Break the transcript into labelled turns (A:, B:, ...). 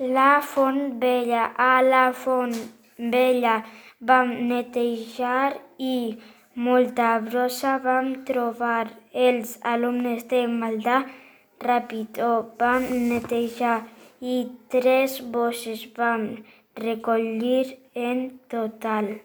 A: La font vella, A la font vella vam netejar i molta brossa vam trobar. Els alumnes de Maldà Ràpitó vam netejar i tres bosses vam recollir en total.